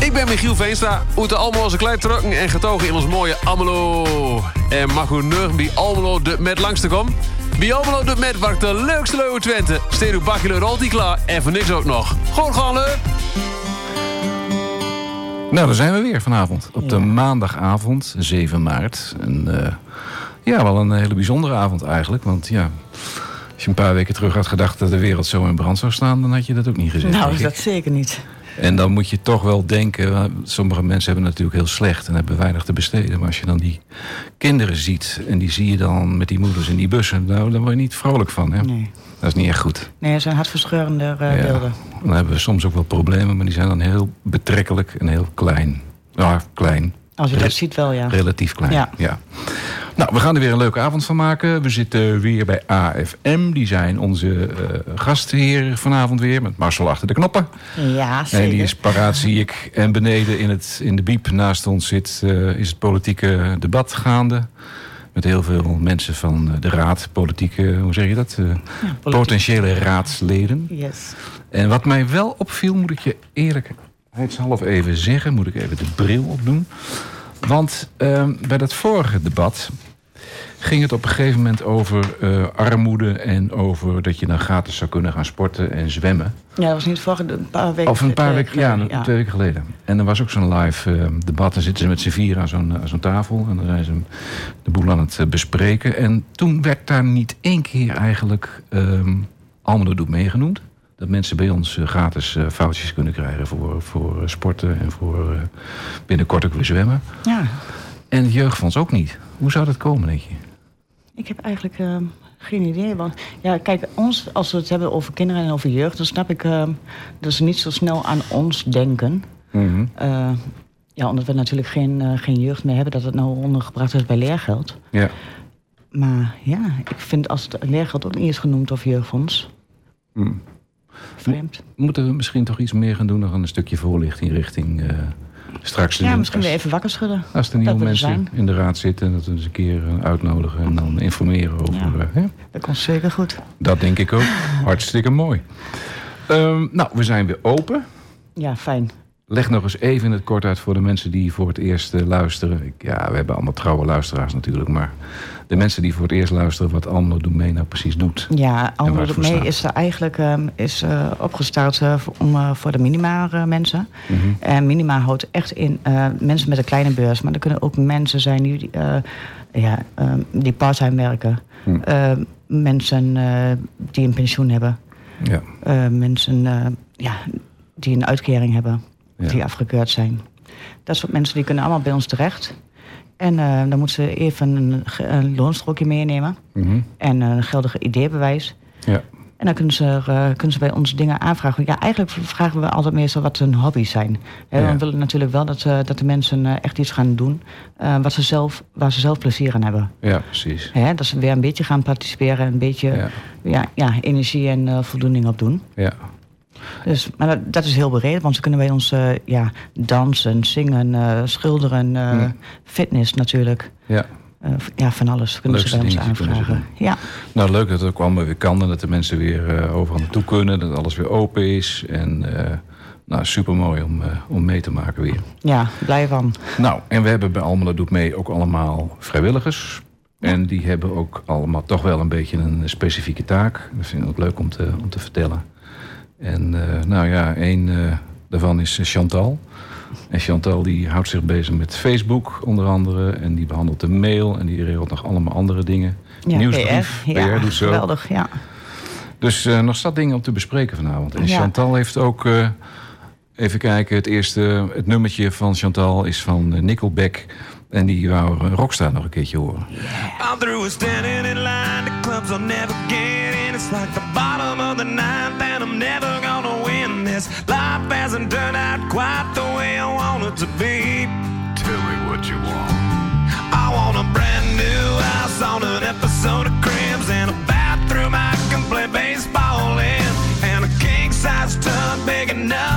Ik ben Michiel Veenstra, uit allemaal onze klein trokken en getogen in ons mooie Almelo. En mag u nu bij Almelo de met langs te komen? Bij Almelo de met waar de leukste leuwe Twente. Steed uw bakje rolt die klaar en voor niks ook nog. Gewoon gaan leuk! Nou, daar zijn we weer vanavond. Op de maandagavond, 7 maart. En, eh, ja, wel een hele bijzondere avond eigenlijk. Want ja, als je een paar weken terug had gedacht dat de wereld zo in brand zou staan... dan had je dat ook niet gezegd. Nou, dat zeker niet. En dan moet je toch wel denken, sommige mensen hebben het natuurlijk heel slecht en hebben weinig te besteden. Maar als je dan die kinderen ziet en die zie je dan met die moeders in die bussen, nou, dan word je niet vrolijk van. Hè? Nee. Dat is niet echt goed. Nee, dat zijn hartverscheurende uh, Ja. beelden. Dan hebben we soms ook wel problemen, maar die zijn dan heel betrekkelijk en heel klein. Ja, klein. Als je dat ziet wel, ja. Relatief klein. Ja. Nou, we gaan er weer een leuke avond van maken. We zitten weer bij AFM. Die zijn onze eh gastheer vanavond weer. Met Marcel achter de knoppen. Ja, zeker. En die is paraat, zie ik. En beneden in, het, in de biep naast ons zit, eh, is het politieke debat gaande. Met heel veel mensen van de raad, politieke, hoe zeg je dat? Eh, potentiële raadsleden. Yes. En wat mij wel opviel, moet ik je eerlijkheidshalve even zeggen, moet ik even de bril opdoen. Want eh, bij dat vorige debat ging het op een gegeven moment over eh, armoede en over dat je dan gratis zou kunnen gaan sporten en zwemmen. Ja, dat was niet vorige, een paar weken Of een paar weken, ja, geleden, twee weken geleden. En er was ook zo'n live eh, debat. Dan zitten ze met z'n vier aan zo'n aan zo'n tafel. En dan zijn ze de boel aan het eh, bespreken. En toen werd daar niet één keer eigenlijk ehm Almelo Doet meegenoemd. Dat mensen bij ons eh, gratis eh, foutjes kunnen krijgen voor, voor eh, sporten en voor eh, binnenkort ook weer zwemmen. Ja, En het jeugdfonds ook niet. Hoe zou dat komen, denk je? Ik heb eigenlijk eh, geen idee. Want ja, kijk, ons, als we het hebben over kinderen en over jeugd, dan snap ik eh, dat ze niet zo snel aan ons denken. Mhm. Eh, ja, omdat we natuurlijk geen, eh, geen jeugd meer hebben, dat het nou ondergebracht is bij leergeld. Ja. Maar ja, ik vind als het leergeld ook niet is genoemd of jeugdfonds, Hm. vreemd. Moeten we misschien toch iets meer gaan doen? Nog een stukje voorlichting richting eh, straks. Ja, misschien als- weer even wakker schudden. Als er nieuwe mensen in de raad zitten, dat we eens een keer eh, uitnodigen en dan informeren over. Ja. eh, hè? Dat komt zeker goed. Dat denk ik ook. Hartstikke mooi. Ehm, nou, we zijn weer open. Ja, fijn. Leg nog eens even in het kort uit voor de mensen die voor het eerst eh, luisteren. Ik- ja, we hebben allemaal trouwe luisteraars natuurlijk, maar de mensen die voor het eerst luisteren wat Almelo Doe Mee nou precies doet. Ja, waar Almelo het Doet voor mee staat. is er eigenlijk ehm, is, eh, opgestart eh, voor, om, eh, voor de minima eh, mensen. Mhm. En minima houdt echt in eh, mensen met een kleine beurs. Maar er kunnen ook mensen zijn die, eh, ja, die parttime werken. Hm. Eh, mensen eh, die een pensioen hebben. Ja, Eh, mensen eh, ja, die een uitkering hebben. Ja. Die afgekeurd zijn. Dat soort mensen die kunnen allemaal bij ons terecht. En eh, dan moeten ze even een, een loonstrookje meenemen. Mhm. En een geldige ideebewijs. ja. En dan kunnen ze, eh, kunnen ze bij ons dingen aanvragen. Ja, eigenlijk vragen we altijd meestal wat hun hobby's zijn. Ja. We willen natuurlijk wel dat, eh, dat de mensen eh, echt iets gaan doen eh, wat ze zelf, waar ze zelf plezier aan hebben. ja precies. Hè, dat ze weer een beetje gaan participeren, een beetje Ja. ja. Ja, energie en eh, voldoening opdoen. Ja. Dus, maar dat, dat is heel breed, want ze kunnen bij ons eh, ja, dansen, zingen, eh, schilderen, eh, Ja. fitness natuurlijk. ja. Ja, van alles kunnen Leukste ze bij ons aanvragen. Ja. Nou, leuk dat het ook allemaal weer kan en dat de mensen weer overal naartoe kunnen. Dat alles weer open is. En nou, super mooi om, om mee te maken weer. ja, blij van. Nou, en we hebben bij Almelo Doet Mee ook allemaal vrijwilligers. En die hebben ook allemaal toch wel een beetje een specifieke taak. Dat vind ik ook leuk om te, om te vertellen. En eh, nou ja, één eh, daarvan is Chantal. En Chantal die houdt zich bezig met Facebook onder andere. En die behandelt de mail en die regelt nog allemaal andere dingen. Ja, Nieuwsbrief, PR, ja, doet zo. geweldig, ja. Dus eh, nog zat dingen om te bespreken vanavond. En Ja. Chantal heeft ook, eh, even kijken, het eerste, het nummertje van Chantal is van eh, Nickelback. En die wou eh, Rockstar nog een keertje horen. I'm through with standing in line. The clubs I'll never get in. It's like the bottom of the ninth, and I'm never gonna win this. Life hasn't turned out quite the way I want it to be. Tell me what you want. I want a brand new house on an episode of Cribs and a bathroom I can play baseball in, and a king size tub big enough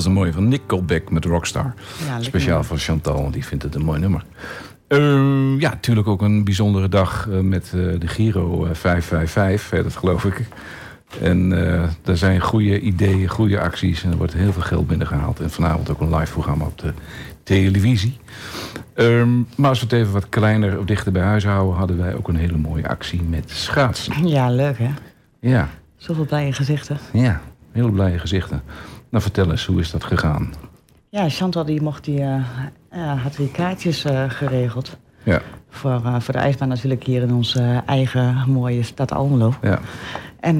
Dat was een mooie van Nickelback met Rockstar. Ja, Speciaal voor Chantal, die vindt het een mooi nummer. Eh, ja, natuurlijk ook een bijzondere dag eh, met eh, de Giro eh, 555, hè, dat geloof ik. En eh er zijn goede ideeën, goede acties en er wordt heel veel geld binnengehaald. En vanavond ook een live programma op de televisie. Ehm, maar als we het even wat kleiner of dichter bij huis houden, hadden wij ook een hele mooie actie met schaatsen. Ja, leuk hè? Ja, Zoveel blije gezichten. ja, heel blije gezichten. Nou, vertel eens, hoe is dat gegaan? Ja, Chantal die mocht die, eh, eh, had die kaartjes eh, geregeld. Ja, Voor, voor de ijsbaan natuurlijk hier in onze eigen mooie stad Almelo. ja. En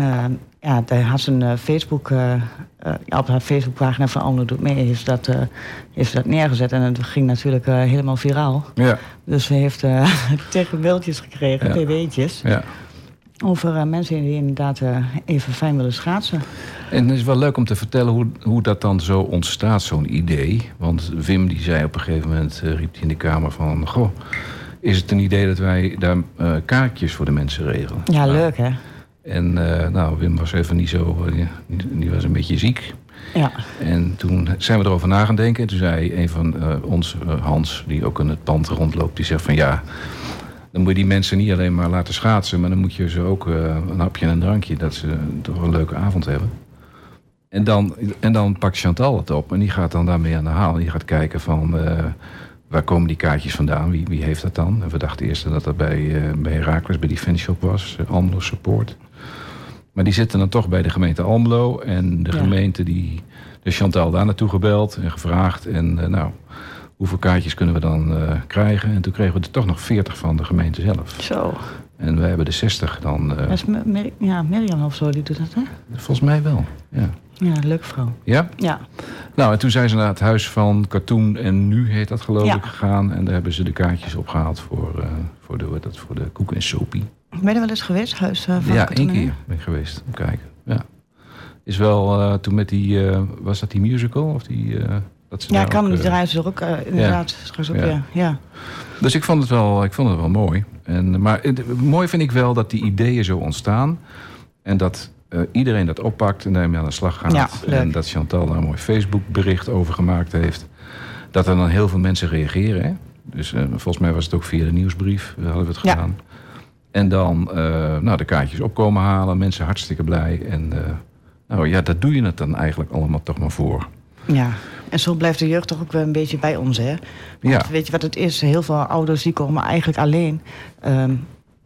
ja, daar had ze een Facebook, op haar Facebookpagina van Almelo Doet Mee heeft ze dat, heeft ze dat neergezet. En het ging natuurlijk helemaal viraal. Ja, Dus ze heeft tegen mailtjes gekregen, Ja. pb'tjes, ja. Over eh, mensen die inderdaad eh, even fijn willen schaatsen. En het is wel leuk om te vertellen hoe, hoe dat dan zo ontstaat, zo'n idee. Want Wim die zei op een gegeven moment, eh, riep hij in de kamer van... Goh, is het een idee dat wij daar kaartjes voor de mensen regelen? Ja, Nou, leuk hè? En nou, Wim was even niet zo... die, was een beetje ziek. Ja, En toen zijn we erover na gaan denken. En toen zei een van ons, Hans, die ook in het pand rondloopt... die zegt van ja, dan moet je die mensen niet alleen maar laten schaatsen... maar dan moet je ze ook eh, een hapje en een drankje... dat ze toch een leuke avond hebben. En dan, en dan pakt Chantal het op en die gaat dan daarmee aan de haal. Die gaat kijken van eh, waar komen die kaartjes vandaan? Wie, wie heeft dat dan? En we dachten eerst dat dat bij, eh bij Herakles, bij die fanshop was. eh, Almelo Support. Maar die zitten dan toch bij de gemeente Almelo. En de Ja. gemeente die... Dus Chantal daar naartoe gebeld en gevraagd. En nou, hoeveel kaartjes kunnen we dan eh, krijgen? En toen kregen we er toch nog 40 van de gemeente zelf. zo. En wij hebben de 60 dan... eh, Dat is ja, Mirjam of zo, die doet dat hè? volgens mij wel, ja. Ja, leuke vrouw. Ja? Ja, Nou, en toen zijn ze naar het huis van Cartoon en Nu heet dat geloof Ja. ik gegaan. En daar hebben ze de kaartjes opgehaald voor, eh, voor, de, dat, voor de koek en sopie. ben je er wel eens geweest, huis van Ja, één keer ben ik geweest om kijken. Ja. Is wel toen met die, was dat die musical? Of die, dat ze Ja, kan ook, die eh, er ook eh, inderdaad straks ook, Ja. ja. Dus ik vond het wel, ik vond het wel mooi. En, maar het, mooi vind ik wel dat die ideeën zo ontstaan. En dat eh, iedereen dat oppakt en daarmee aan de slag gaat. Ja, en dat Chantal daar een mooi Facebook bericht over gemaakt heeft. Dat er dan heel veel mensen reageren. Hè? Dus volgens mij was het ook via de nieuwsbrief, hadden we het Ja. gedaan. En dan nou, de kaartjes opkomen halen, mensen hartstikke blij. En nou ja, daar doe je het dan eigenlijk allemaal toch maar voor. Ja, en zo blijft de jeugd toch ook wel een beetje bij ons, hè? Want Ja. Weet je wat het is? Heel veel ouders die komen eigenlijk alleen... ehm,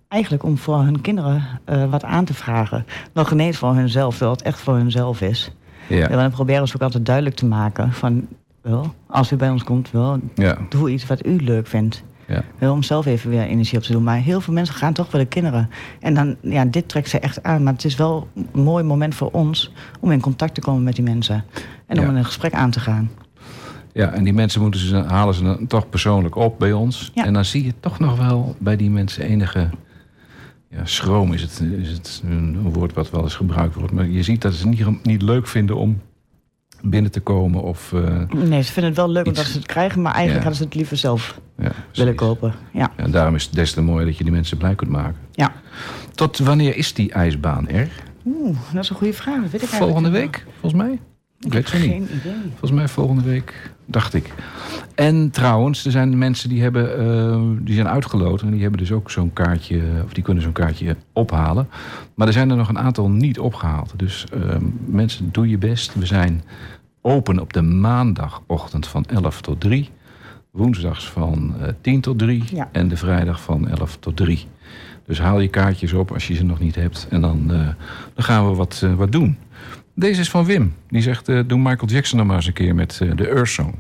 eigenlijk om voor hun kinderen eh, wat aan te vragen. Nog ineens voor hunzelf, terwijl het echt voor hunzelf is. Ja, Ja. En dan proberen ze ook altijd duidelijk te maken van... Wel, als u bij ons komt, wel, ja, doe iets wat u leuk vindt. Ja. Wel, om zelf even weer energie op te doen. Maar heel veel mensen gaan toch voor de kinderen. En dan, ja, dit trekt ze echt aan. Maar het is wel een mooi moment voor ons... om in contact te komen met die mensen. En om Ja. een gesprek aan te gaan. Ja, en die mensen moeten ze, halen ze dan toch persoonlijk op bij ons. Ja. En dan zie je toch nog wel bij die mensen enige ja, schroom is het, is het een, een woord wat wel eens gebruikt wordt. Maar je ziet dat ze het niet, niet leuk vinden om binnen te komen of... eh, Nee, ze vinden het wel leuk Iets- omdat ze het krijgen... maar eigenlijk Ja. hadden ze het liever zelf ja, willen kopen. Ja. En daarom is het des te mooier dat je die mensen blij kunt maken. ja. Tot wanneer is die ijsbaan er? Oeh, dat is een goede vraag. Dat weet ik Volgende week, volgens mij? Ik weet het niet. Idee. Volgens mij volgende week, dacht ik. En trouwens, er zijn mensen die, hebben, eh, die zijn uitgeloten... en die hebben dus ook zo'n kaartje... of die kunnen zo'n kaartje ophalen. Maar er zijn er nog een aantal niet opgehaald. Dus eh, mensen, doe je best. We zijn open op de maandagochtend van 11 tot 3. Woensdags van eh 10 tot 3. Ja. En de vrijdag van 11 tot 3. Dus haal je kaartjes op als je ze nog niet hebt. En dan, eh, dan gaan we wat, wat doen. Deze is van Wim. Die zegt, eh, doe Michael Jackson nog maar eens een keer met eh, de Earth Song.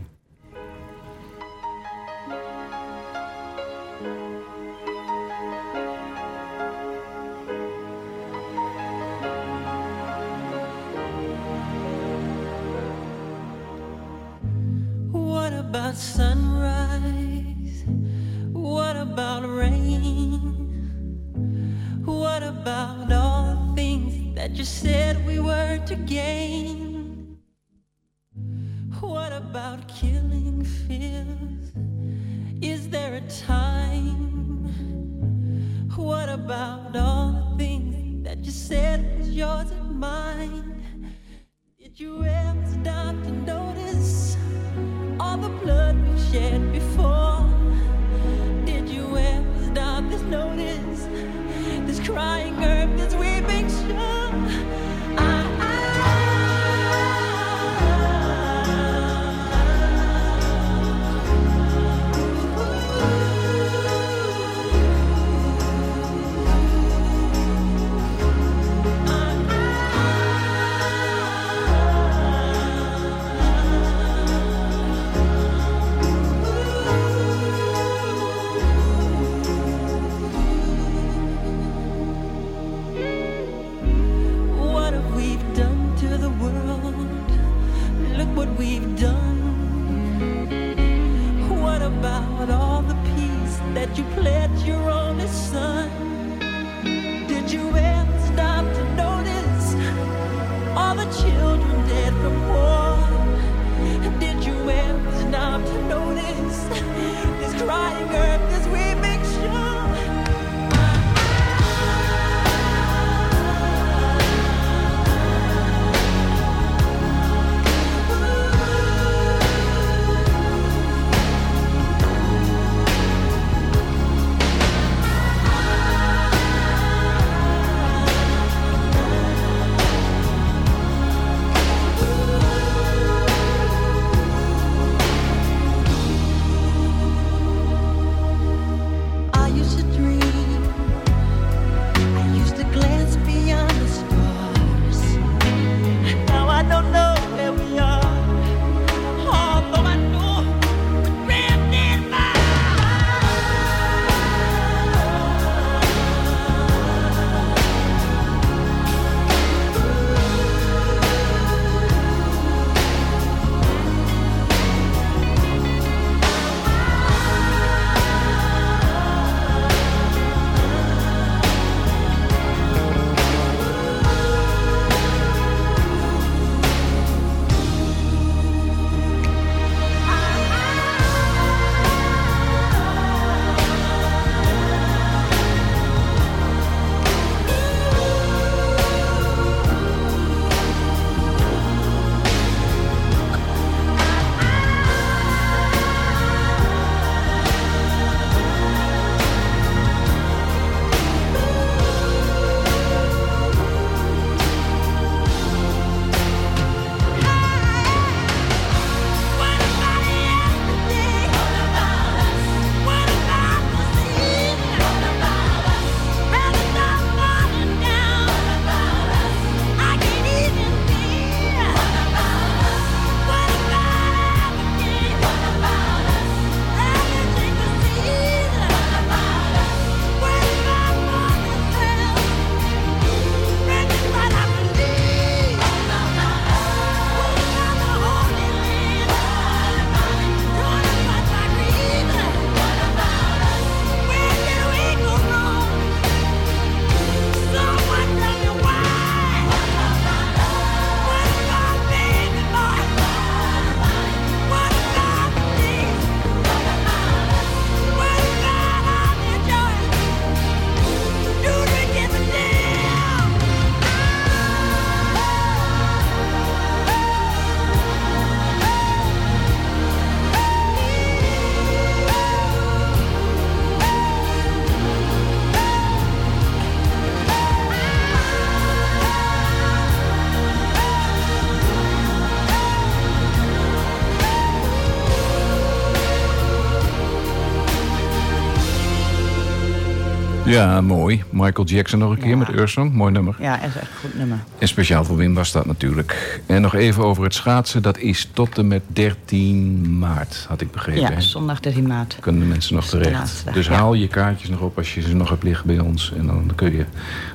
Ja, mooi. Michael Jackson nog een keer Ja. met Ursong. Mooi nummer. Ja, is echt een goed nummer. En speciaal voor Wim was dat natuurlijk. En nog even over het schaatsen. Dat is tot en met 13 maart, had ik begrepen. Ja, hè? zondag 13 maart. Kunnen de mensen nog terecht. Dus haal je kaartjes nog op als je ze nog hebt liggen bij ons. En dan kun je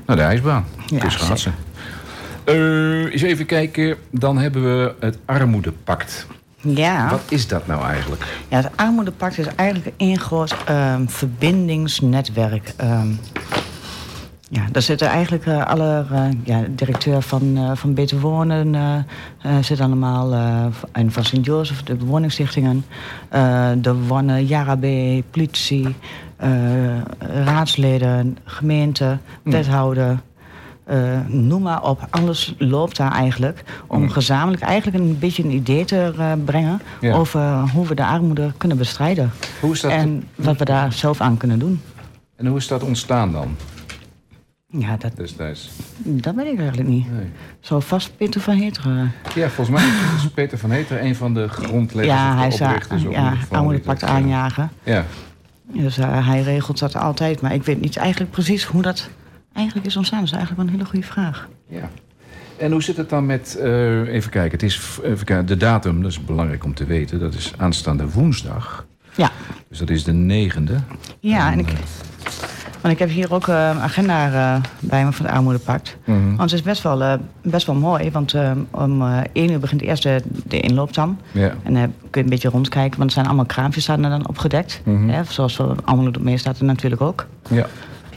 naar de ijsbaan. Ja, Ja, schaatsen. Eh, eens even kijken. Dan hebben we het armoedepact. Ja. Wat is dat nou eigenlijk? Ja, het armoedepact is eigenlijk één groot ehm, verbindingsnetwerk. Ehm, ja, daar zitten eigenlijk eh, alle uh, ja, directeur van, uh, van Beter Wonen zitten allemaal en van Sint-Jozef, de bewoningsstichtingen, de wonen, JARAB, politie, raadsleden, gemeente, wethouder. Uh, noem maar op, alles loopt daar eigenlijk. Om mm. gezamenlijk eigenlijk een beetje een idee te uh, brengen... Ja. over hoe we de armoede kunnen bestrijden. Hoe is dat en wat we daar zelf aan kunnen doen. En hoe is dat ontstaan dan? Ja, dat, destijds. dat weet ik eigenlijk niet. Nee. Zou vast Peter van Heteren... Ja, volgens mij is Peter van Heteren een van de grondleggers ja, hij. Zou, ja, armoedepact aanjagen. Ja. Dus uh, hij regelt dat altijd. Maar ik weet niet eigenlijk precies hoe dat eigenlijk is ontstaan. Is eigenlijk wel een hele goede vraag. Ja. En hoe zit het dan met, uh, even kijken, het is, even kijken, de datum, dat is belangrijk om te weten, dat is aanstaande woensdag. Ja. Dus dat is de negende. Ja, en ik, want ik heb hier ook uh, een agenda uh, bij me van het Armoedepact. Mhm. Mm -hmm. Want het is best wel, uh, best wel mooi, want om één uur begint eerst de, de inloop dan. Ja. En dan kun je een beetje rondkijken, want er zijn allemaal kraampjes staan er dan opgedekt. Mhm. Mm -hmm. Zoals voor allemaal mee staat er natuurlijk ook. Ja.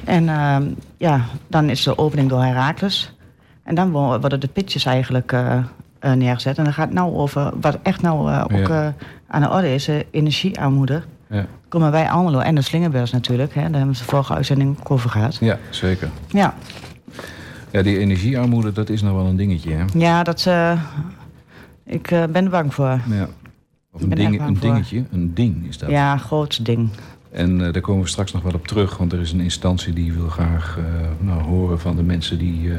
En uh, ja, dan is de opening door Herakles. En dan worden de pitches eigenlijk uh, uh, neergezet. En dan gaat het nou over wat echt nou ook ja. aan de orde is, energiearmoede. Ja. Komen wij allemaal en de slingerbeurs natuurlijk. Hè, daar hebben we de vorige uitzending ook over gehad. Ja, zeker. Ja. Ja, die energiearmoede, dat is nog wel een dingetje, hè? Ja, dat... ik ben er bang voor. Ja. Of een, ding, een dingetje, een ding is dat. Ja, groot ding. En uh, daar komen we straks nog wel op terug, want er is een instantie die wil graag uh, nou, horen van de mensen die, uh,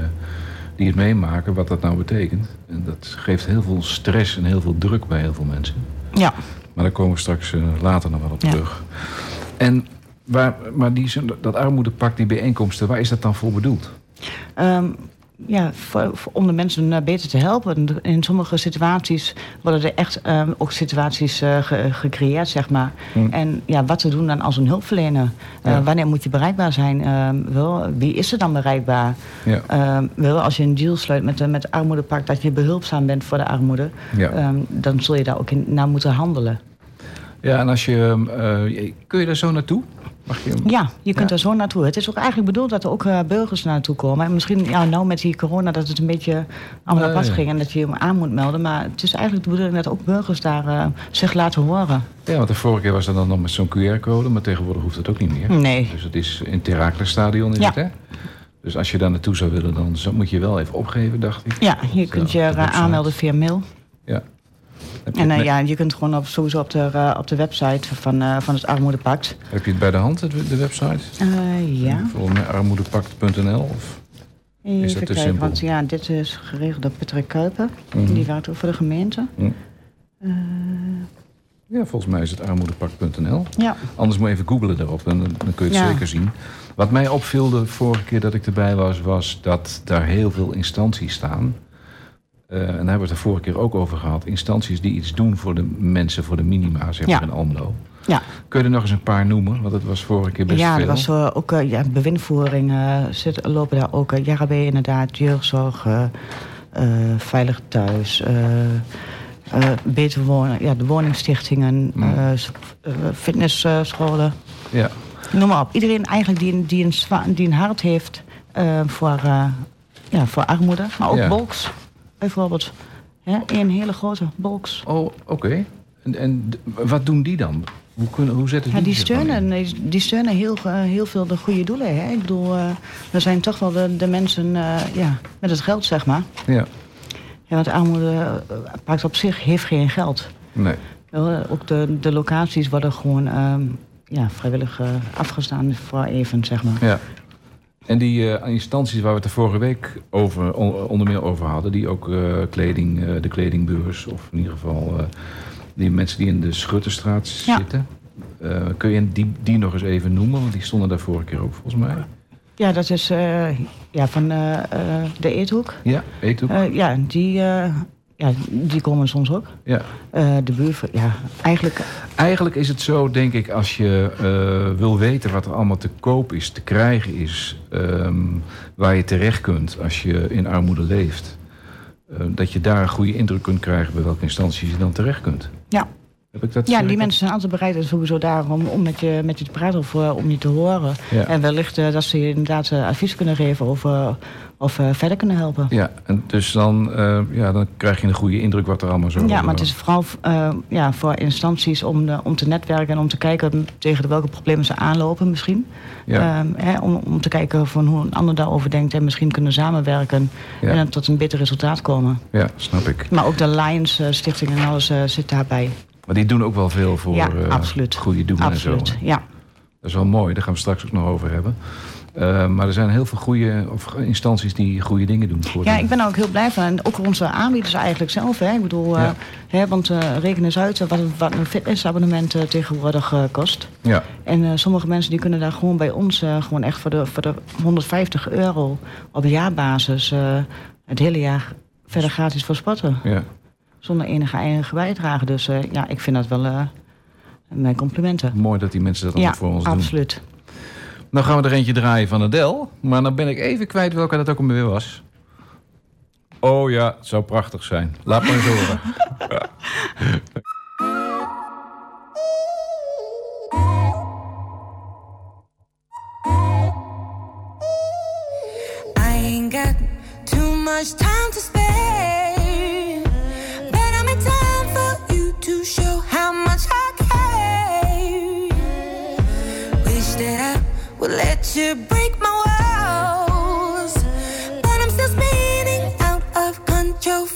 die het meemaken, wat dat nou betekent. En dat geeft heel veel stress en heel veel druk bij heel veel mensen. Ja. Maar daar komen we straks later nog wel op ja. terug. En waar, maar die, dat armoedepact, die bijeenkomsten, waar is dat dan voor bedoeld? Um, ja, voor, voor, om de mensen uh, beter te helpen. In sommige situaties worden er echt uh, ook situaties uh, ge, gecreëerd, zeg maar. Hmm. En ja, wat te doen dan als een hulpverlener? Ja. Wanneer moet je bereikbaar zijn? Wel, wie is er dan bereikbaar? Ja. Wel, als je een deal sluit met, met armoedepak... dat je behulpzaam bent voor de armoede... Ja. Um, dan zul je daar ook in, naar moeten handelen. Ja, en als je... kun je daar zo naartoe? Mag je... Ja, je kunt Ja. er zo naartoe. Het is ook eigenlijk bedoeld dat er ook uh, burgers naartoe komen. En misschien ja, nou met die corona dat het een beetje allemaal apart ja. ging... en dat je hem aan moet melden. Maar het is eigenlijk de bedoeling dat ook burgers daar uh, zich laten horen. Ja, want de vorige keer was dat dan nog met zo'n QR-code, maar tegenwoordig hoeft dat ook niet meer. Nee. Dus het is in het Herakles-stadion is het, hè? Dus als je daar naartoe zou willen, dan moet je wel even opgeven, dacht ik. Ja, je kunt je aanmelden via mail. Ja. En uh, ja, je kunt gewoon op, sowieso op de, uh, op de website van, uh, van het Armoedepact. heb je het bij de hand, de website? Ja, Volgens mij armoedepact.nl? Of... even dat te kijken. simpel? Want ja, dit is geregeld door Patrick Kuiper. Mhm. Die werkt ook voor de gemeente. Hm. Ja, volgens mij is het armoedepact.nl. ja, Anders moet je even googlen daarop en dan, dan kun je het Ja. zeker zien. Wat mij opviel de vorige keer dat ik erbij was, was dat daar heel veel instanties staan. Eh, en daar hebben we het de vorige keer ook over gehad. Instanties die iets doen voor de mensen, voor de minima, zeg maar Ja. in Almelo. ja. Kun je er nog eens een paar noemen? Want het was vorige keer best ja, veel. er was uh, ook uh, ja, bewindvoering. zit, lopen daar ook uh, JRB inderdaad, jeugdzorg, veilig thuis, beter wonen, ja, de woningstichtingen, Mm. fitnessscholen. Ja. Noem maar op. Iedereen eigenlijk die, een- die, een, die een hart heeft voor, ja, voor armoede. Maar ook Ja. Bolks, bijvoorbeeld. Hè, een hele grote Bolks. Oh, oké. En, en wat doen die dan? Hoe, kunnen, hoe zetten Ja, die die dan in? steunen, die- die steunen heel, eh, heel veel de goede doelen. Hè? Ik bedoel, eh we zijn toch wel de, de mensen eh, ja, met het geld, zeg maar. Ja, Ja, want armoede pakt op zich heeft geen geld. nee. Ook de, de locaties worden gewoon ehm, ja, vrijwillig afgestaan voor even, zeg maar. Ja. En die eh, instanties waar we het de vorige week over, on- onder meer over hadden, die ook eh, kleding, eh, de kledingbeurs, of in ieder geval die mensen die in de Schutterstraat Ja. zitten, kun je die, die nog eens even noemen? Want die stonden daar vorige keer ook volgens mij. Ja, dat is ja, van de Eethoek. Ja, Eethoek. Ja, die, ja, die komen soms ook. ja. Eh, de buurvrouw, ja, eigenlijk... Eigenlijk is het zo, denk ik, als je eh, wil weten wat er allemaal te koop is, te krijgen is, ehm, waar je terecht kunt als je in armoede leeft, eh, dat je daar een goede indruk kunt krijgen bij welke instanties je dan terecht kunt. Ja, Heb ik dat? ja die mensen zijn altijd bereid en sowieso daarom om met je, met je te praten of eh, om je te horen. Ja. En wellicht eh, dat ze je inderdaad eh, advies kunnen geven of, of verder kunnen helpen. Ja, en dus dan, ja, dan krijg je een goede indruk wat er allemaal zo Ja, maar het is vooral ja, voor instanties om, om te netwerken en om te kijken tegen de welke problemen ze aanlopen misschien. Ja. Ehm, hè, om, om te kijken van hoe een ander daarover denkt en misschien kunnen samenwerken Ja. en dan tot een beter resultaat komen. Ja, snap ik. Maar ook de Lions Stichting en alles zit daarbij. Maar die doen ook wel veel voor ja, eh, absoluut. goede doelen absoluut. en zo. hè? Ja. Dat is wel mooi, daar gaan we straks ook nog over hebben. Eh, maar er zijn heel veel goede of instanties die goede dingen doen. Voor ja, ik ben er ook heel blij van. En ook onze aanbieders eigenlijk zelf. Hè. Ik bedoel, eh, hè, want eh reken eens uit wat, wat een fitnessabonnement eh, tegenwoordig eh, kost. Ja, En eh, sommige mensen die kunnen daar gewoon bij ons eh, gewoon echt voor de, voor de 150 euro op jaarbasis eh, het hele jaar verder gratis voor sporten. ja. Zonder enige eigen bijdrage. Dus eh, ja, ik vind dat wel eh, mijn complimenten. mooi dat die mensen dat Ja, allemaal voor ons doen. absoluut. Nou gaan we er eentje draaien van Adele. Maar dan ben ik even kwijt welke dat ook alweer was. Oh ja, het zou prachtig zijn. Laat maar eens horen. I ain't got too much time let break my walls. But I'm still spinning out of control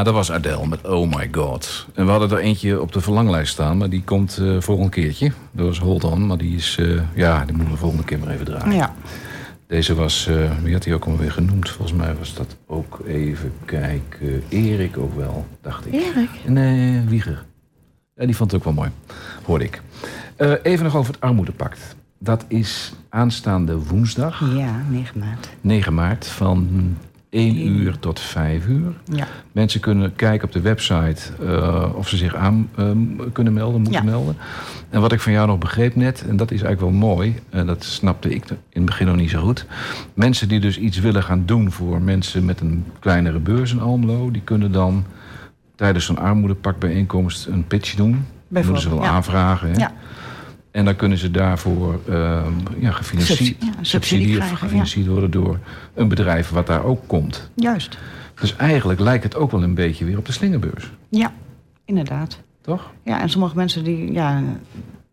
Ja, dat was Adele met Oh My God. En we hadden er eentje op de verlanglijst staan, maar die komt eh volgende keertje. Dat was Hold On, maar die is, eh, ja, die moeten we volgende keer maar even draaien. Ja. Deze was, eh, wie had hij ook alweer genoemd? Volgens mij was dat ook even kijken. Erik ook wel, dacht ik. Erik? Nee, Wieger. Ja, die vond het ook wel mooi, hoorde ik. Even nog over het armoedepact. Dat is aanstaande woensdag, Ja, 9 maart. 9 maart, van 1 uur tot 5 uur. Ja. Mensen kunnen kijken op de website eh, of ze zich aan eh, kunnen melden, moeten Ja. melden. En wat ik van jou nog begreep net, en dat is eigenlijk wel mooi, en dat snapte ik in het begin nog niet zo goed. Mensen die dus iets willen gaan doen voor mensen met een kleinere beurs in Almelo, die kunnen dan tijdens zo'n armoedepakbijeenkomst een pitch doen. Dat moeten ze wel ja. aanvragen. Hè? Ja. En dan kunnen ze daarvoor eh, ja, gefinancierd, Subsidie- ja, subsidie subsidie of krijgen, ja. gefinancierd worden door een bedrijf wat daar ook komt. Juist. Dus eigenlijk lijkt het ook wel een beetje weer op de slingerbeurs, Ja, inderdaad. toch? Ja, en sommige mensen die, ja,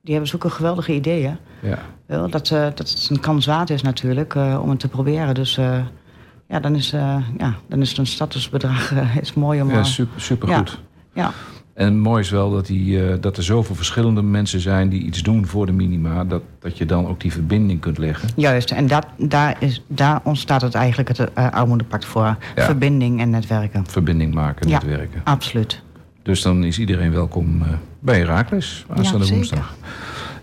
die hebben zulke geweldige ideeën. Ja. Wel, dat, eh, dat het een kans waard is natuurlijk eh, om het te proberen. Dus eh, ja, dan is, ja, dan is het een statusbedrag is mooi om... Ja, super, super ja. goed. ja, En mooi is wel dat, die, eh, dat er zoveel verschillende mensen zijn die iets doen voor de minima. Dat, dat je dan ook die verbinding kunt leggen. juist. En dat, daar, is, daar ontstaat het eigenlijk het eh, armoedepact voor. Ja. Verbinding en netwerken. Verbinding maken, Ja. netwerken. Absoluut. Dus dan is iedereen welkom eh, bij Herakles aanstaande zeker. woensdag.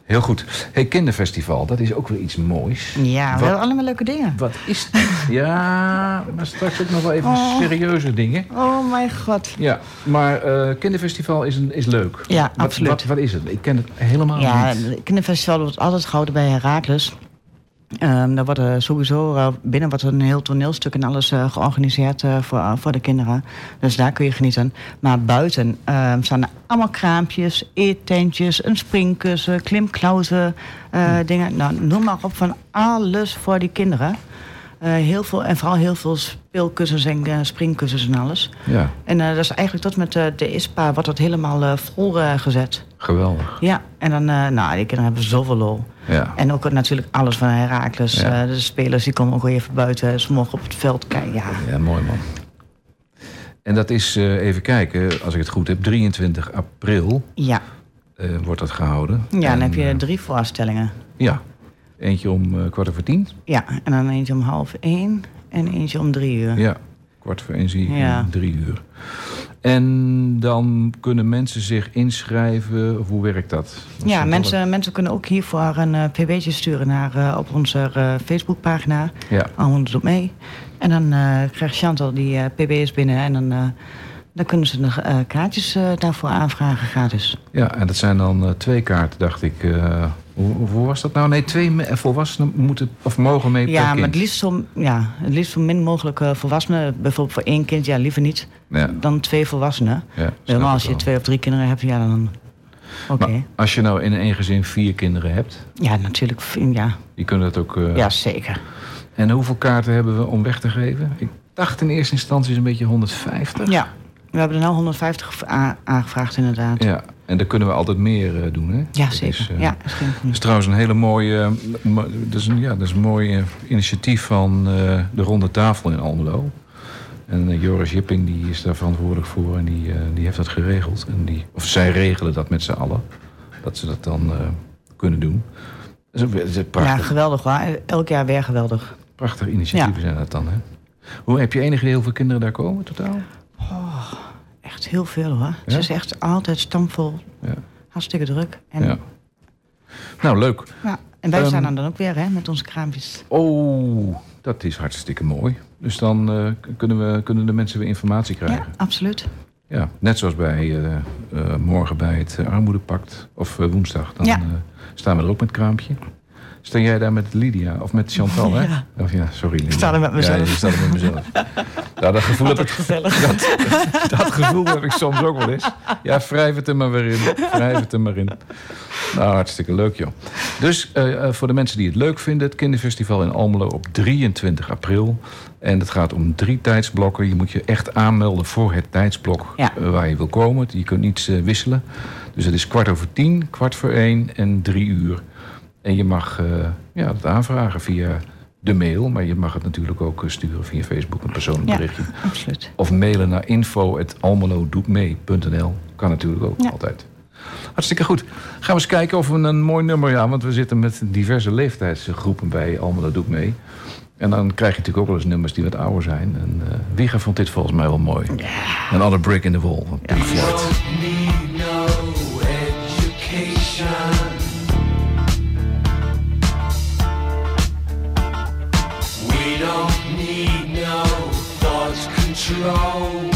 Heel goed. Hey, kinderfestival, dat is ook weer iets moois. Ja, Wat- wel allemaal leuke dingen. Wat is dat? Ja, maar straks ook nog wel even Oh. serieuze dingen. Oh mijn god. Ja, maar eh, kinderfestival is, een, is leuk. Ja, Wat- absoluut. Wat, wat is het? Ik ken het helemaal Ja, niet. het kinderfestival wordt altijd gehouden bij Herakles. Ehm daar wordt er sowieso eh, binnen wordt er een heel toneelstuk en alles eh, georganiseerd eh, voor, voor de kinderen. Dus daar kun je genieten. Maar buiten ehm, staan er allemaal kraampjes, eettentjes, een springkussen, klimklauzen, dingen. Nou, noem maar op van alles voor die kinderen. Heel veel, en vooral heel veel speelkussens en eh, springkussens en alles. Ja, En eh, dat is eigenlijk tot met eh, de ISPA wordt dat helemaal vol gezet. geweldig. Ja, en dan, nou, die kinderen hebben zoveel lol. Ja. En ook natuurlijk alles van Herakles. Ja. De spelers die komen ook weer even buiten. Ze mogen op het veld kijken. Ja, Ja, mooi man. En dat is, even kijken, als ik het goed heb, 23 april ja. wordt dat gehouden. ja dan heb je drie voorstellingen. ja, eentje om kwart over tien. Ja, en dan eentje om half één en eentje om drie uur. Ja, kwart voor één zie ik Ja. drie uur. En dan kunnen mensen zich inschrijven, of hoe werkt dat? Dat Ja, mensen, mensen kunnen ook hiervoor een eh, pb'tje sturen naar, eh, op onze eh, Facebookpagina. Ja, Allemaal doet mee. En dan krijgt Chantal die pb's binnen. En dan, dan kunnen ze de eh, kaartjes daarvoor aanvragen gratis. ja, en dat zijn dan twee kaarten, dacht ik. Eh, hoe, hoe was dat nou? Nee, twee me- volwassenen moeten of mogen mee per Ja, kind. maar het liefst, zo, ja, het liefst zo min mogelijk eh, volwassenen. Bijvoorbeeld voor één kind, ja, liever niet. Ja. Dan twee volwassenen. Ja, Helemaal als je wel. twee of drie kinderen hebt, ja, dan... Oké. Maar als je nou in één gezin vier kinderen hebt, Ja, natuurlijk. Ja, die kunnen dat ook... eh, ja, zeker. En hoeveel kaarten hebben we om weg te geven? Ik dacht in eerste instantie een beetje 150. Ja, we hebben er nou 150 a- aangevraagd inderdaad. Ja, Ja, en daar kunnen we altijd meer eh, doen, hè? Dat zeker. Is, eh, ja, Dat is trouwens een hele mooie... eh, dat, is een, ja, dat is een mooi initiatief van de Ronde Tafel in Almelo. En Joris Jipping die is daar verantwoordelijk voor en die, die heeft dat geregeld. En die, of zij regelen dat met z'n allen. Dat ze dat dan kunnen doen. Dat is dat ja, geweldig hoor. Elk jaar weer geweldig. prachtig initiatieven zijn dat dan, hè? Hoe, heb je enig idee hoeveel kinderen daar komen totaal? Echt heel veel hoor. Ja? Ze is echt altijd stamvol. Ja. Hartstikke druk. En, ja. Nou, leuk. ja, en wij Ehm, staan dan dan ook weer hè, met onze kraampjes. Oh, dat is hartstikke mooi. Dus dan eh, kunnen, we, kunnen de mensen weer informatie Ja, krijgen. absoluut. Ja, net zoals bij eh, eh, morgen bij het armoedepact. Of woensdag. Dan Ja. staan we er ook met kraampje. Sta jij daar met Lydia of met Chantal, hè? Ja. Of ja, sorry Lydia. sta er met mezelf. Ja, je staat er met mezelf. ja, dat gevoel heb ik... gezellig. Dat, dat gevoel heb ik soms ook wel eens. Ja, wrijf het er maar weer in. Wrijf het er maar in. Nou, hartstikke leuk, joh. Dus eh, eh, voor de mensen die het leuk vinden... het kinderfestival in Almelo op 23 april. En het gaat om drie tijdsblokken. Je moet je echt aanmelden voor het tijdsblok Ja. eh, waar je wil komen. Je kunt niet eh, wisselen. Dus het is kwart over tien, kwart voor één en drie uur. En je mag eh, ja, dat aanvragen via de mail. Maar je mag het natuurlijk ook eh, sturen via Facebook, een persoonlijk Ja, berichtje. absoluut. Of mailen naar info.almelodoetmee.nl. Kan natuurlijk ook Ja. altijd. Hartstikke goed. Gaan we eens kijken of we een mooi nummer... Ja, want we zitten met diverse leeftijdsgroepen bij Almelo Doet Mee. En dan krijg je natuurlijk ook wel eens nummers die wat ouder zijn. En eh Wieger vond dit volgens mij wel mooi. Een Another Brick in the Wall van Pink Floyd. Control.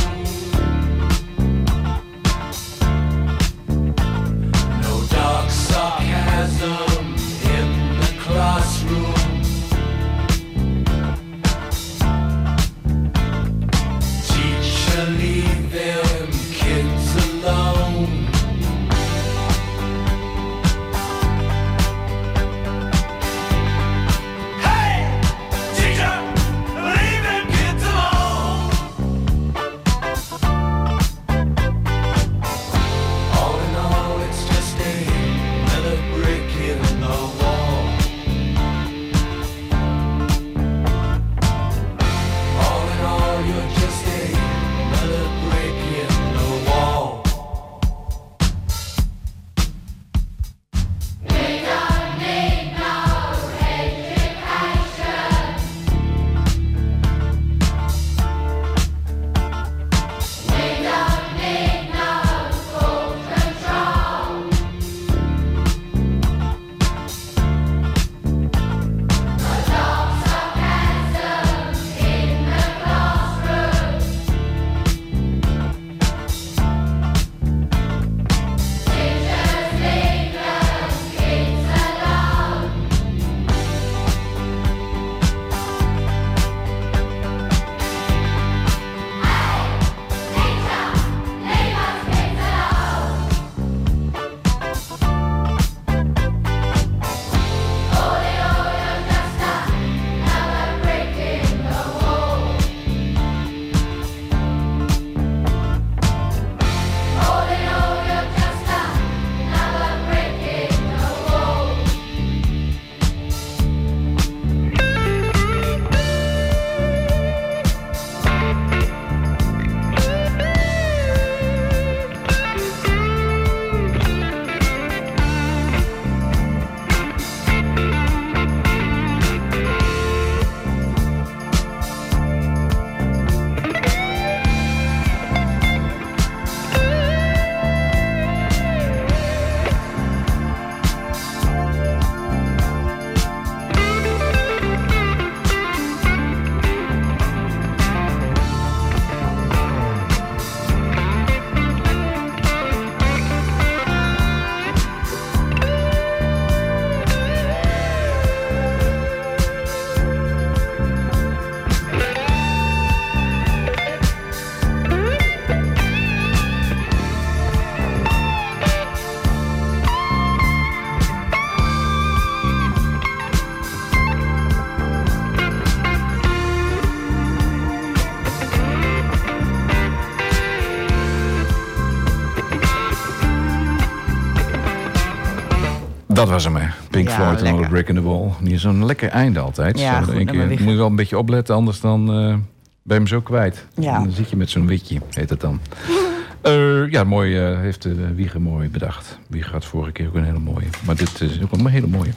Dat was hem, hè. Pink Ja, Floyd, Another lekker. Brick in the Wall. Is zo'n lekker einde altijd. Ja, Zo, goed moet je wel een beetje opletten, anders dan eh, ben je hem zo kwijt. Ja. En dan zit je met zo'n witje, heet het dan. Eh, ja, mooi eh, heeft uh, Wieger mooi bedacht. Wieger had vorige keer ook een hele mooie. Maar dit is ook een hele mooie.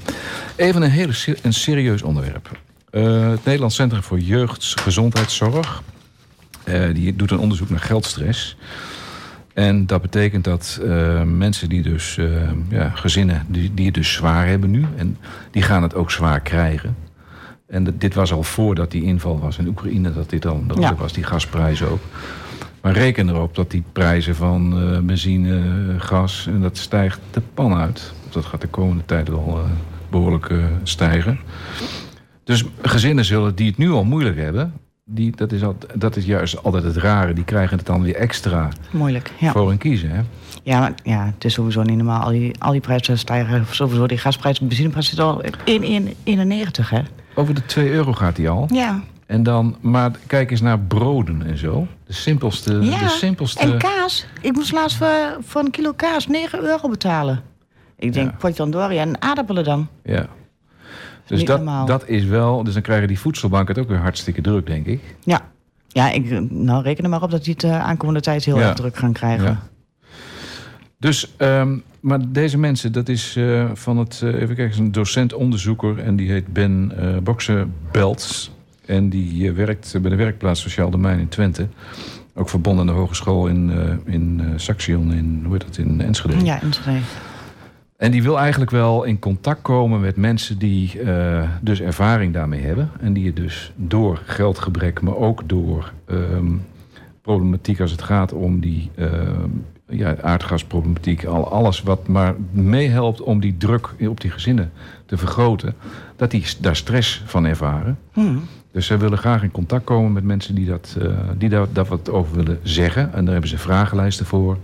Even een, hele, een serieus onderwerp. Het Nederlands Centrum voor Jeugdgezondheidszorg... die doet een onderzoek naar geldstress... En dat betekent dat eh, mensen die dus, eh, ja, gezinnen die, die het dus zwaar hebben nu, en die gaan het ook zwaar krijgen. En dit was al voordat die inval was in Oekraïne, dat dit al dat Ja. was, die gasprijzen ook. Maar reken erop dat die prijzen van eh, benzine, gas, en dat stijgt de pan uit. Dat gaat de komende tijd wel eh, behoorlijk eh, stijgen. Dus gezinnen zullen die het nu al moeilijk hebben, die, dat, is al, dat is juist altijd het rare, die krijgen het dan weer extra Moeilijk, ja. voor hun kiezen. Hè? Ja, maar, ja, het is sowieso niet normaal. Al die, al die prijzen stijgen sowieso. Die gasprijs, de benzineprijs zit al in 1,91, hè? Over de 2 euro gaat die al. Ja. En dan, maar kijk eens naar broden en zo. De simpelste. ja. De simpelste En kaas. Ik moest laatst voor, voor een kilo kaas 9 euro betalen. Ik denk, Ja. potjandori en aardappelen dan. ja. Dus Niet dat, normaal. dat is wel... Dus dan krijgen die voedselbanken het ook weer hartstikke druk, denk ik. Ja, ja ik, nou, reken er maar op dat die het de aankomende tijd heel Ja. erg druk gaan krijgen. Ja. Dus, ehm, maar deze mensen, dat is eh, van het, eh, even kijken, een docent-onderzoeker en die heet Ben eh Bokse-Belts. En die eh, werkt bij de werkplaats Sociaal Domein in Twente. Ook verbonden aan de hogeschool in, eh, in eh, Saxion, in, hoe heet dat, in Enschede. Ja, Enschede. En die wil eigenlijk wel in contact komen met mensen die eh, dus ervaring daarmee hebben. En die het dus door geldgebrek, maar ook door ehm, problematiek als het gaat om die ehm, ja, aardgasproblematiek. Al, alles wat maar meehelpt om die druk op die gezinnen te vergroten. Dat die daar stress van ervaren. Hm. Dus zij willen graag in contact komen met mensen die, dat, eh, die daar, daar wat over willen zeggen. En daar hebben ze vragenlijsten voor.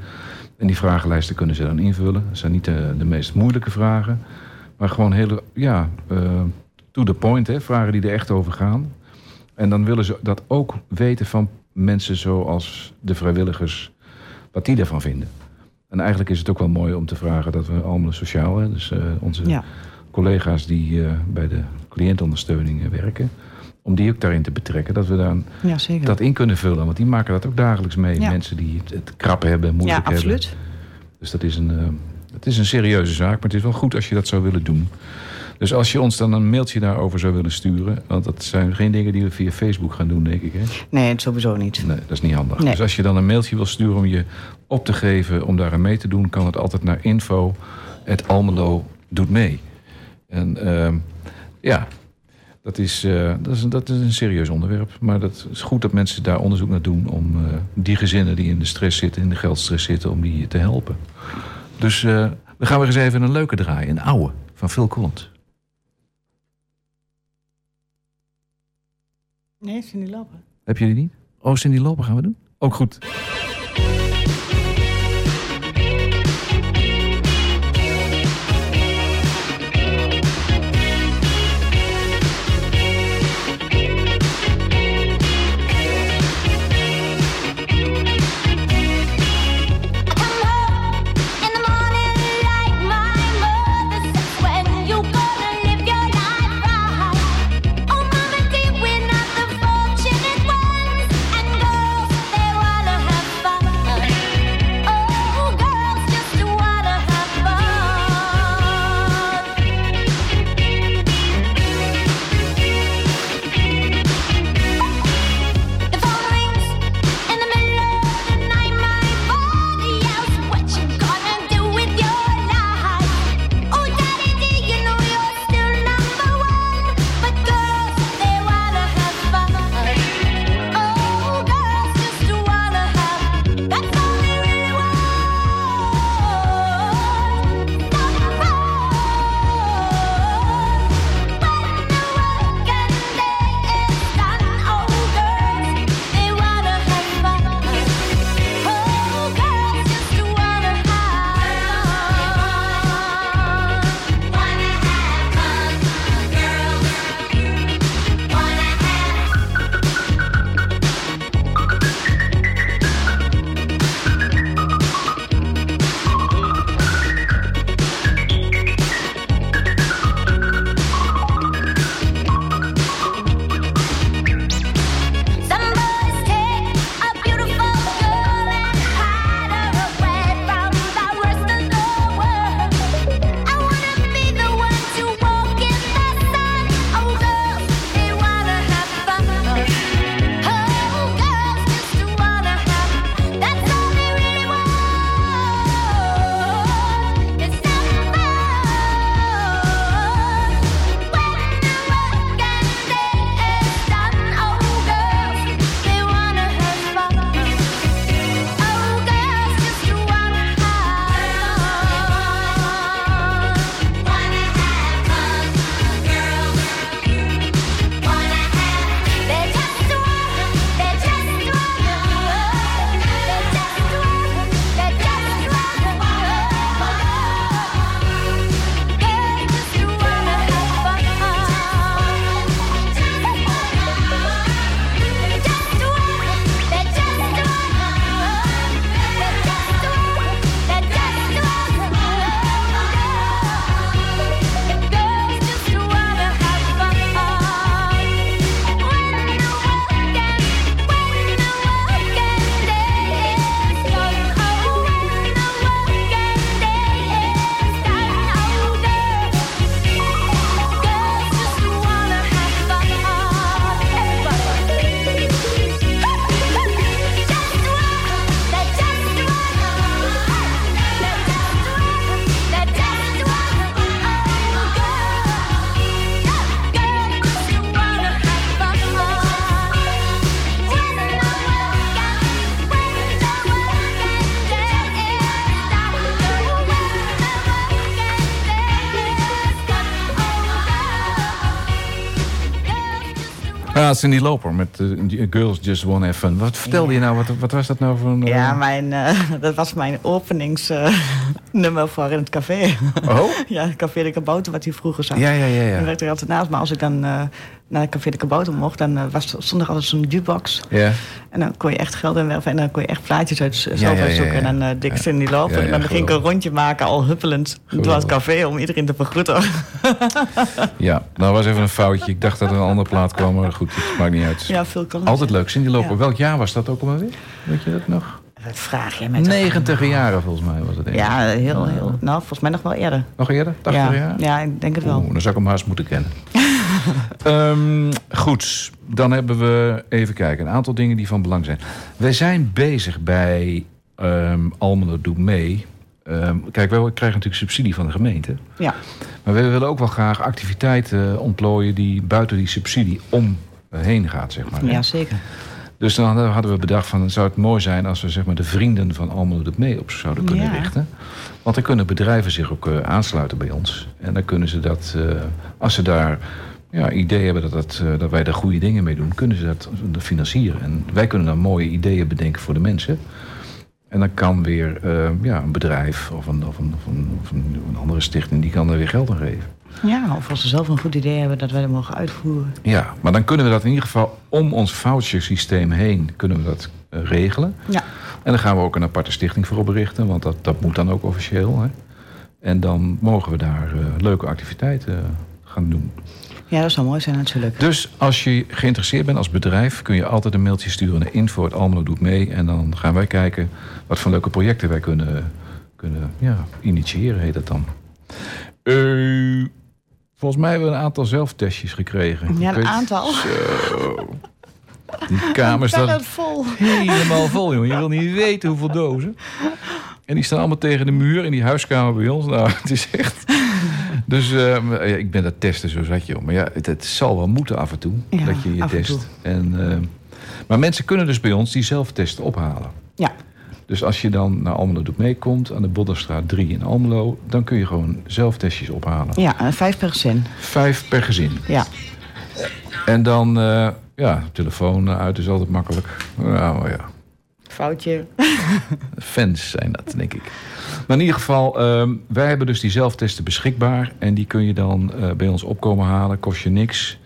En die vragenlijsten kunnen ze dan invullen. Dat zijn niet de, de meest moeilijke vragen. Maar gewoon hele, ja, eh, to the point. Hè? Vragen die er echt over gaan. En dan willen ze dat ook weten van mensen zoals de vrijwilligers. Wat die daarvan vinden. En eigenlijk is het ook wel mooi om te vragen dat we allemaal sociaal... Hè, dus eh, onze Ja. collega's die eh, bij de cliëntondersteuning werken... om die ook daarin te betrekken. Dat we dan ja, zeker. dat in kunnen vullen. Want die maken dat ook dagelijks mee. Ja. Mensen die het, het krap hebben, moeilijk ja, hebben. absoluut. Dus dat is, een, eh, het is een serieuze zaak. Maar het is wel goed als je dat zou willen doen. Dus als je ons dan een mailtje daarover zou willen sturen... want dat zijn geen dingen die we via Facebook gaan doen, denk ik. Hè? Nee, sowieso niet. Nee, dat is niet handig. Nee. Dus als je dan een mailtje wil sturen om je op te geven... om daar aan mee te doen, kan het altijd naar info... Almelo doet mee. En ehm, ja, dat is, eh, dat, is, dat is een serieus onderwerp. Maar dat is goed dat mensen daar onderzoek naar doen... om eh, die gezinnen die in de stress zitten, in de geldstress zitten... om die te helpen. Dus eh, we gaan weer eens even een leuke draaien. Een oude, van Phil Collins. Nee, niet lopen. Heb je die niet? Oh, Cindy Lopen gaan we doen? Ook goed. Ja, Cindy Loper met eh, Girls Just Wanna Have Fun. Wat vertelde je nou? Wat, wat was dat nou voor een... Ja, mijn, eh, dat was mijn openingsnummer voor in het café. Oh? ja, Café de Kabouter, wat hij vroeger zag. Ja, ja, ja. En ja. werkte er altijd naast. Maar als ik dan eh, naar het Café de Kabouter mocht... dan eh, was, stond er altijd zo'n jukebox. ja. En dan kon je echt geld inwerven. En dan kon je echt plaatjes uit zelf ja, ja, uitzoeken. ja. En dan uh, dik Cindy Loper. Ja, ja, en dan ging ik een rondje maken, al huppelend... door het café om iedereen te begroeten. ja, nou was even een foutje. Ik dacht dat er een andere plaat kwam, maar goed, het maakt niet uit. ja, veel kan. Altijd leuk. Cindy Loper, Ja. welk jaar was dat ook alweer? Weet je dat nog? Wat vraag je met 90 jaren volgens mij was het. Ja, heel, heel... Nou, volgens mij nog wel eerder. Nog eerder? 80 ja. jaar? ja, ik denk het wel. Oeh, dan zou ik hem haast moeten kennen. Ehm, goed, dan hebben we even kijken. Een aantal dingen die van belang zijn. Wij zijn bezig bij ehm Almelo Doet Mee. Ehm, kijk, wij krijgen natuurlijk subsidie van de gemeente. Ja. Maar we willen ook wel graag activiteiten ontplooien... die buiten die subsidie omheen gaat, zeg maar. ja, zeker. Dus dan hadden we bedacht van... zou het mooi zijn als we zeg maar, de vrienden van Almelo Doet Mee op zouden kunnen Ja. richten. Want dan kunnen bedrijven zich ook eh, aansluiten bij ons. En dan kunnen ze dat, eh, als ze daar ja, idee hebben dat, dat, eh, dat wij daar goede dingen mee doen... kunnen ze dat financieren. En wij kunnen dan mooie ideeën bedenken voor de mensen. En dan kan weer ja, een bedrijf of, een, of, een, of, een, of een, een andere stichting... die kan er weer geld aan geven. Ja, of als ze zelf een goed idee hebben dat wij dat mogen uitvoeren. Ja, maar dan kunnen we dat in ieder geval om ons vouchersysteem heen... kunnen we dat eh, regelen. Ja. En dan gaan we ook een aparte stichting voor oprichten, want dat, dat moet dan ook officieel. Hè? En dan mogen we daar eh, leuke activiteiten eh, gaan doen. ja, dat zou mooi zijn natuurlijk. Dus als je geïnteresseerd bent als bedrijf, kun je altijd een mailtje sturen naar info. Het Almelo doet mee. En dan gaan wij kijken wat voor leuke projecten wij kunnen, kunnen ja, initiëren, heet dat dan. Volgens mij hebben we een aantal zelftestjes gekregen. Ja, een weet- aantal. Zo. Die kamer staat vol. helemaal vol, jongen. Je wil niet weten hoeveel dozen. En die staan allemaal tegen de muur in die huiskamer bij ons. Nou, het is echt... Dus eh, ja, ik ben dat testen, zo zat je. joh. Maar ja, het, het zal wel moeten af en toe, Ja, dat je je en test. En, eh, maar mensen kunnen dus bij ons die zelftesten ophalen. Ja, Dus als je dan naar Almelo doet meekomt, aan de Bodderstraat 3 in Almelo... dan kun je gewoon zelftestjes ophalen. ja vijf per gezin. Vijf per gezin. Ja. En dan, eh, ja, telefoon uit is altijd makkelijk. Nou ja, Foutje. fans zijn dat, denk ik. Maar in ieder geval, ehm, wij hebben dus die zelftesten beschikbaar. En die kun je dan eh, bij ons opkomen halen. Kost je niks.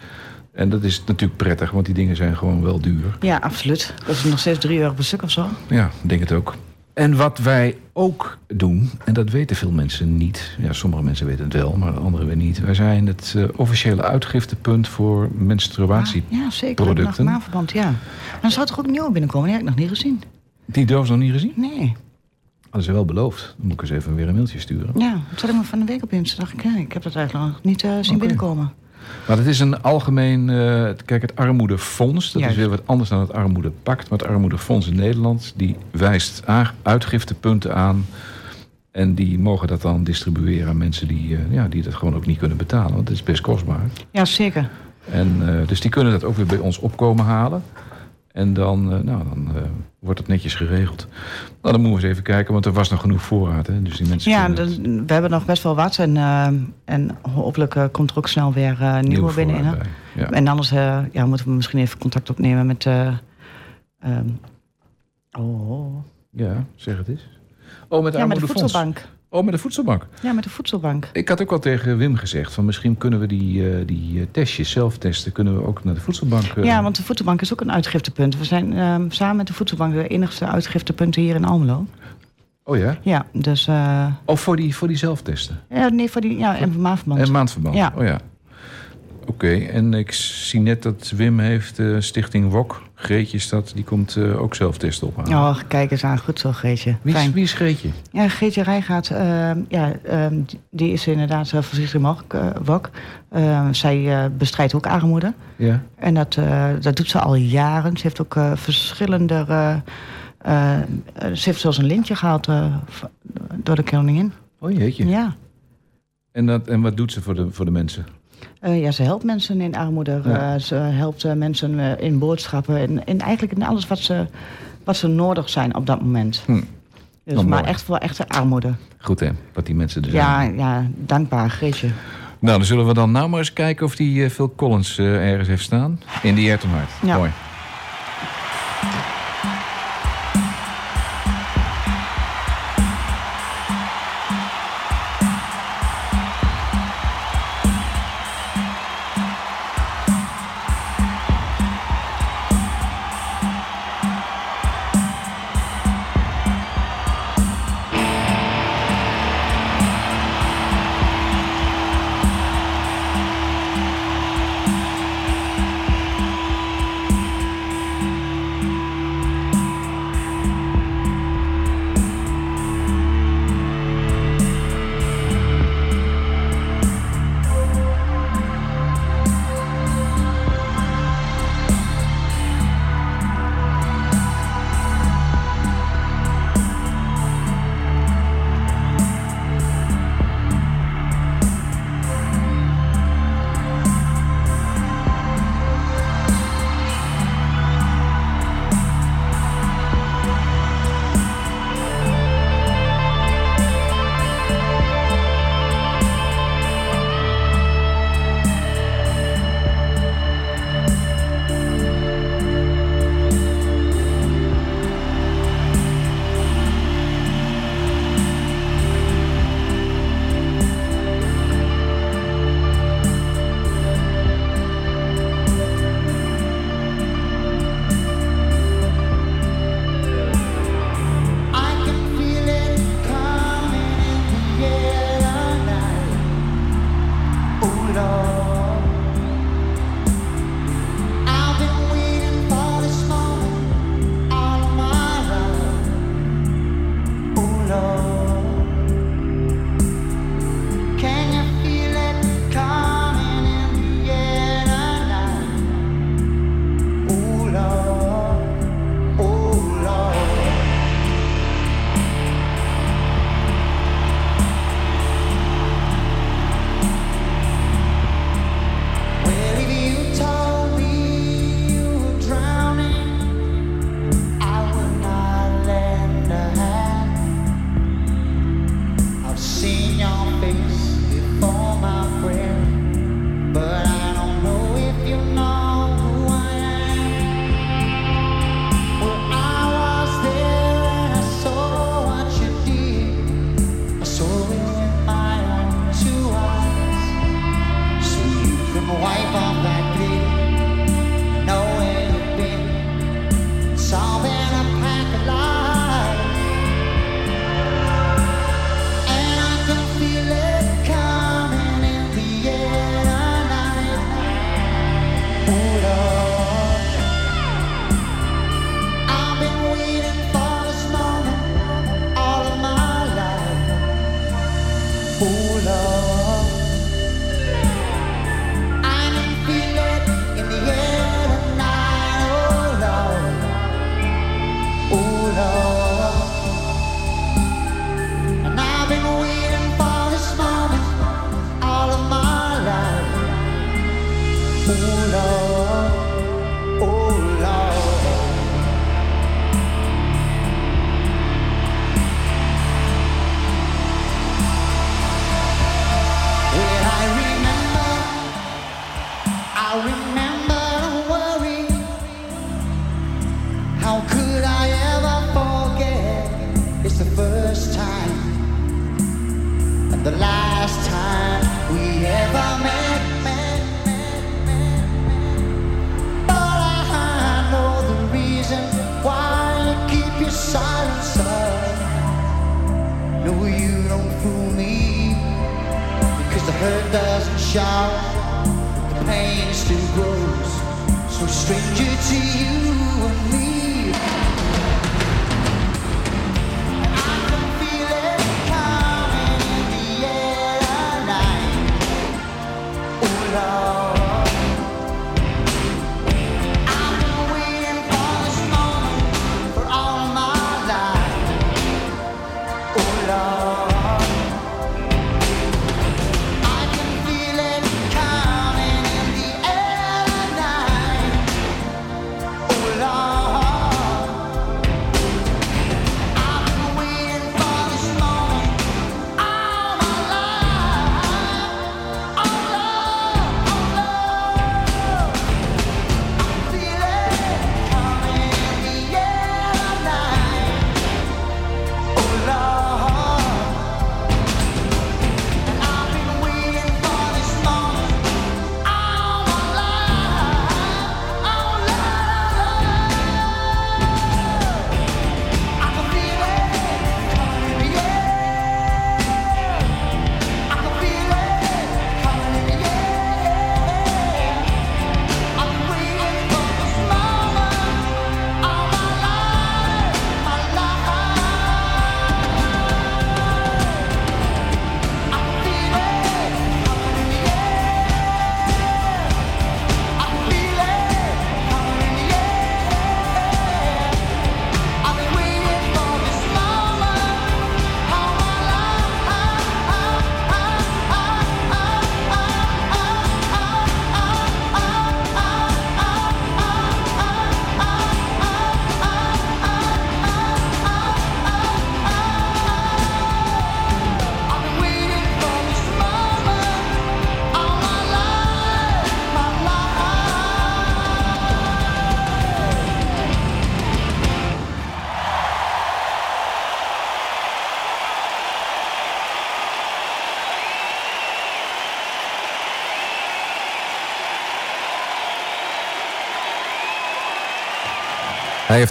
En dat is natuurlijk prettig, want die dingen zijn gewoon wel duur. Ja, absoluut. Dat is nog steeds drie euro per stuk of zo. Ja, ik denk het ook. En wat wij ook doen, en dat weten veel mensen niet. Ja, sommige mensen weten het wel, maar anderen weer niet. Wij zijn het eh, officiële uitgiftepunt voor menstruatie. Ja, zeker. Producten. Nog maandverband, ja. Er zou toch ook nieuw binnenkomen? Die heb ik nog niet gezien. Die doos nog niet gezien? Nee. Hadden ze wel beloofd. Dan moet ik eens even weer een mailtje sturen. Ja, dat zat ik me van de week op in. Dacht ik, ja, ik heb dat eigenlijk nog niet eh, zien binnenkomen. Maar het is een algemeen... eh, kijk, het armoedefonds, dat Juist. is weer wat anders dan het armoedepact. Maar het armoedefonds in Nederland, die wijst uitgiftepunten aan. En die mogen dat dan distribueren aan mensen die, eh, ja, die dat gewoon ook niet kunnen betalen. Want het is best kostbaar. Ja, zeker. En, eh, dus die kunnen dat ook weer bij ons opkomen halen. En dan, eh, nou, dan eh, wordt het netjes geregeld. Nou, dan moeten we eens even kijken, want er was nog genoeg voorraad. Hè? Dus die mensen Ja, we hebben nog best wel wat. En, eh, en hopelijk komt er ook snel weer nieuwe, nieuwe binnen. Ja. En anders ja, moeten we misschien even contact opnemen met... ehm, oh, ja, zeg het eens. Oh, met, ja, met de armoedefonds. voedselbank. Oh, met de voedselbank. Ja, met de voedselbank. Ik had ook al tegen Wim gezegd... van misschien kunnen we die, eh, die eh, testjes, zelftesten... kunnen we ook naar de voedselbank... eh, Ja, want de voedselbank is ook een uitgiftepunt. We zijn ehm, samen met de voedselbank de enigste uitgiftepunten hier in Almelo. Oh ja? Ja, dus... Of voor die, voor die zelftesten? ja, nee, voor die... Ja, en maandverband. En maandverband? Ja. Oh ja. Oké, en ik zie net dat Wim heeft eh, Stichting WOK. Greetje is dat, die komt eh, ook zelftesten ophalen. Oh, kijk eens aan. Goed zo, Greetje. wie, is, wie is Greetje? Ja, Greetje Rijgaard, ehm, ja, ehm, die- is inderdaad uh, voorzichtig mogelijk, eh, WOK. Ehm, zij eh, bestrijdt ook armoede. Ja. En dat, eh, dat doet ze al jaren. Ze heeft ook eh, verschillende... eh, eh, eh, ze heeft zelfs een lintje gehaald eh, door de koningin. Oh jeetje. Ja. En, dat, en wat doet ze voor de, voor de mensen? Eh, ja, ze helpt mensen in armoede. Eh, ze helpt eh, mensen in boodschappen. En, en, eigenlijk in alles wat ze, wat ze nodig zijn op dat moment. Hm. Dus, maar echt voor echte armoede. Goed hè, wat die mensen er ja, zijn. Ja, dankbaar, Greetje. Nou, dan zullen we dan nou maar eens kijken of die Phil Collins ergens heeft staan. In die Ertemhart. Ja. Mooi. shout, the pain still grows. So stranger to you and me.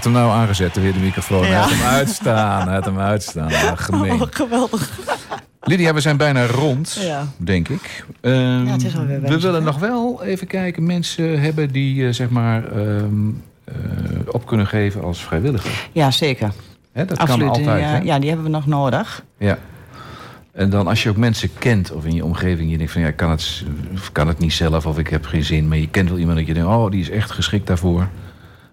Hem nou aangezet, weer de microfoon. Hij Ja. had hem uitstaan, hij had hem uitstaan. Gemeen. Oh, geweldig. Lydia, we zijn bijna rond, Ja. denk ik. Ehm, Ja, het is alweer bijna we willen nog wel even kijken, mensen hebben die eh, zeg maar ehm, eh, op kunnen geven als vrijwilliger. Ja, zeker. Hè, dat Absoluut. kan altijd. ja, ja, die hebben we nog nodig. Ja. En dan als je ook mensen kent of in je omgeving, je denkt van ja, ik kan het, kan het niet zelf of ik heb geen zin, maar je kent wel iemand dat je denkt, oh, die is echt geschikt daarvoor.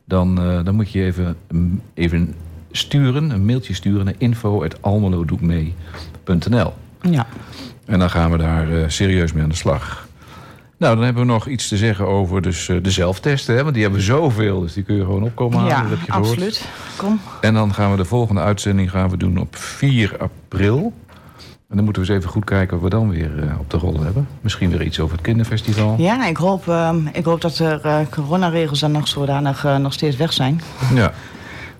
Dan, eh, dan moet je even, mm, even sturen, een mailtje sturen naar info.almelodoekmee.nl. Ja. En dan gaan we daar eh, serieus mee aan de slag. Nou, dan hebben we nog iets te zeggen over dus, eh, de zelftesten. Hè? Want die hebben we zoveel, dus die kun je gewoon opkomen halen. ja, dat heb je gehoord. absoluut. Kom. En dan gaan we de volgende uitzending gaan we doen op 4 april. En dan moeten we eens even goed kijken wat we dan weer eh, op de rol hebben. Misschien weer iets over het kinderfestival. Ja, ik hoop, ehm, ik hoop dat er eh, coronaregels dan nog zodanig eh, nog steeds weg zijn. Ja,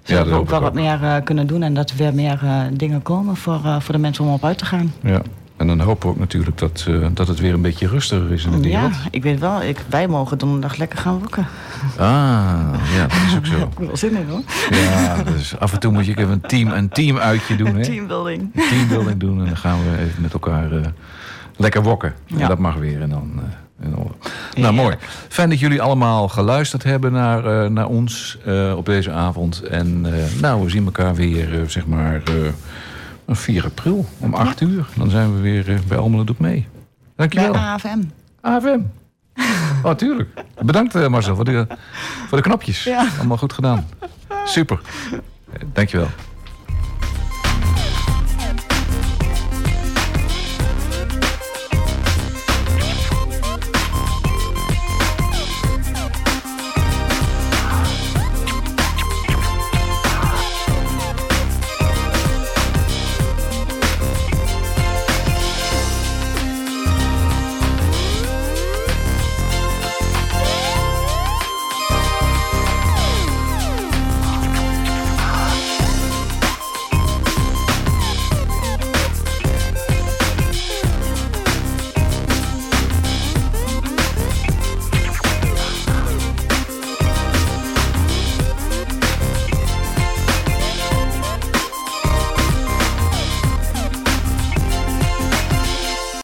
Zodat dat we ook wel wat meer kunnen doen en dat er weer meer dingen komen voor, voor de mensen om op uit te gaan. Ja. En dan hopen we ook natuurlijk dat, eh, dat het weer een beetje rustiger is in de Ja, wereld. ik weet wel, ik, wij mogen donderdag lekker gaan wokken. Ah, ja, dat is ook zo. Ik wel zin in hoor. Ja, dus af en toe moet je even een team, een team uitje doen. Hè? Teambuilding. Een teambuilding doen. En dan gaan we even met elkaar eh, lekker wokken. En Ja. dat mag weer. En dan, eh, en dan- nou, mooi. Fijn dat jullie allemaal geluisterd hebben naar, naar ons op deze avond. En nou, we zien elkaar weer, zeg maar, 4 april om 8 uur. Dan zijn we weer eh, bij Almelo Doet Mee. Dankjewel. Bij AFM. AFM. Oh, tuurlijk. Bedankt eh, Marcel voor de, voor de knopjes. Ja. Allemaal goed gedaan. Super. Eh, Dankjewel.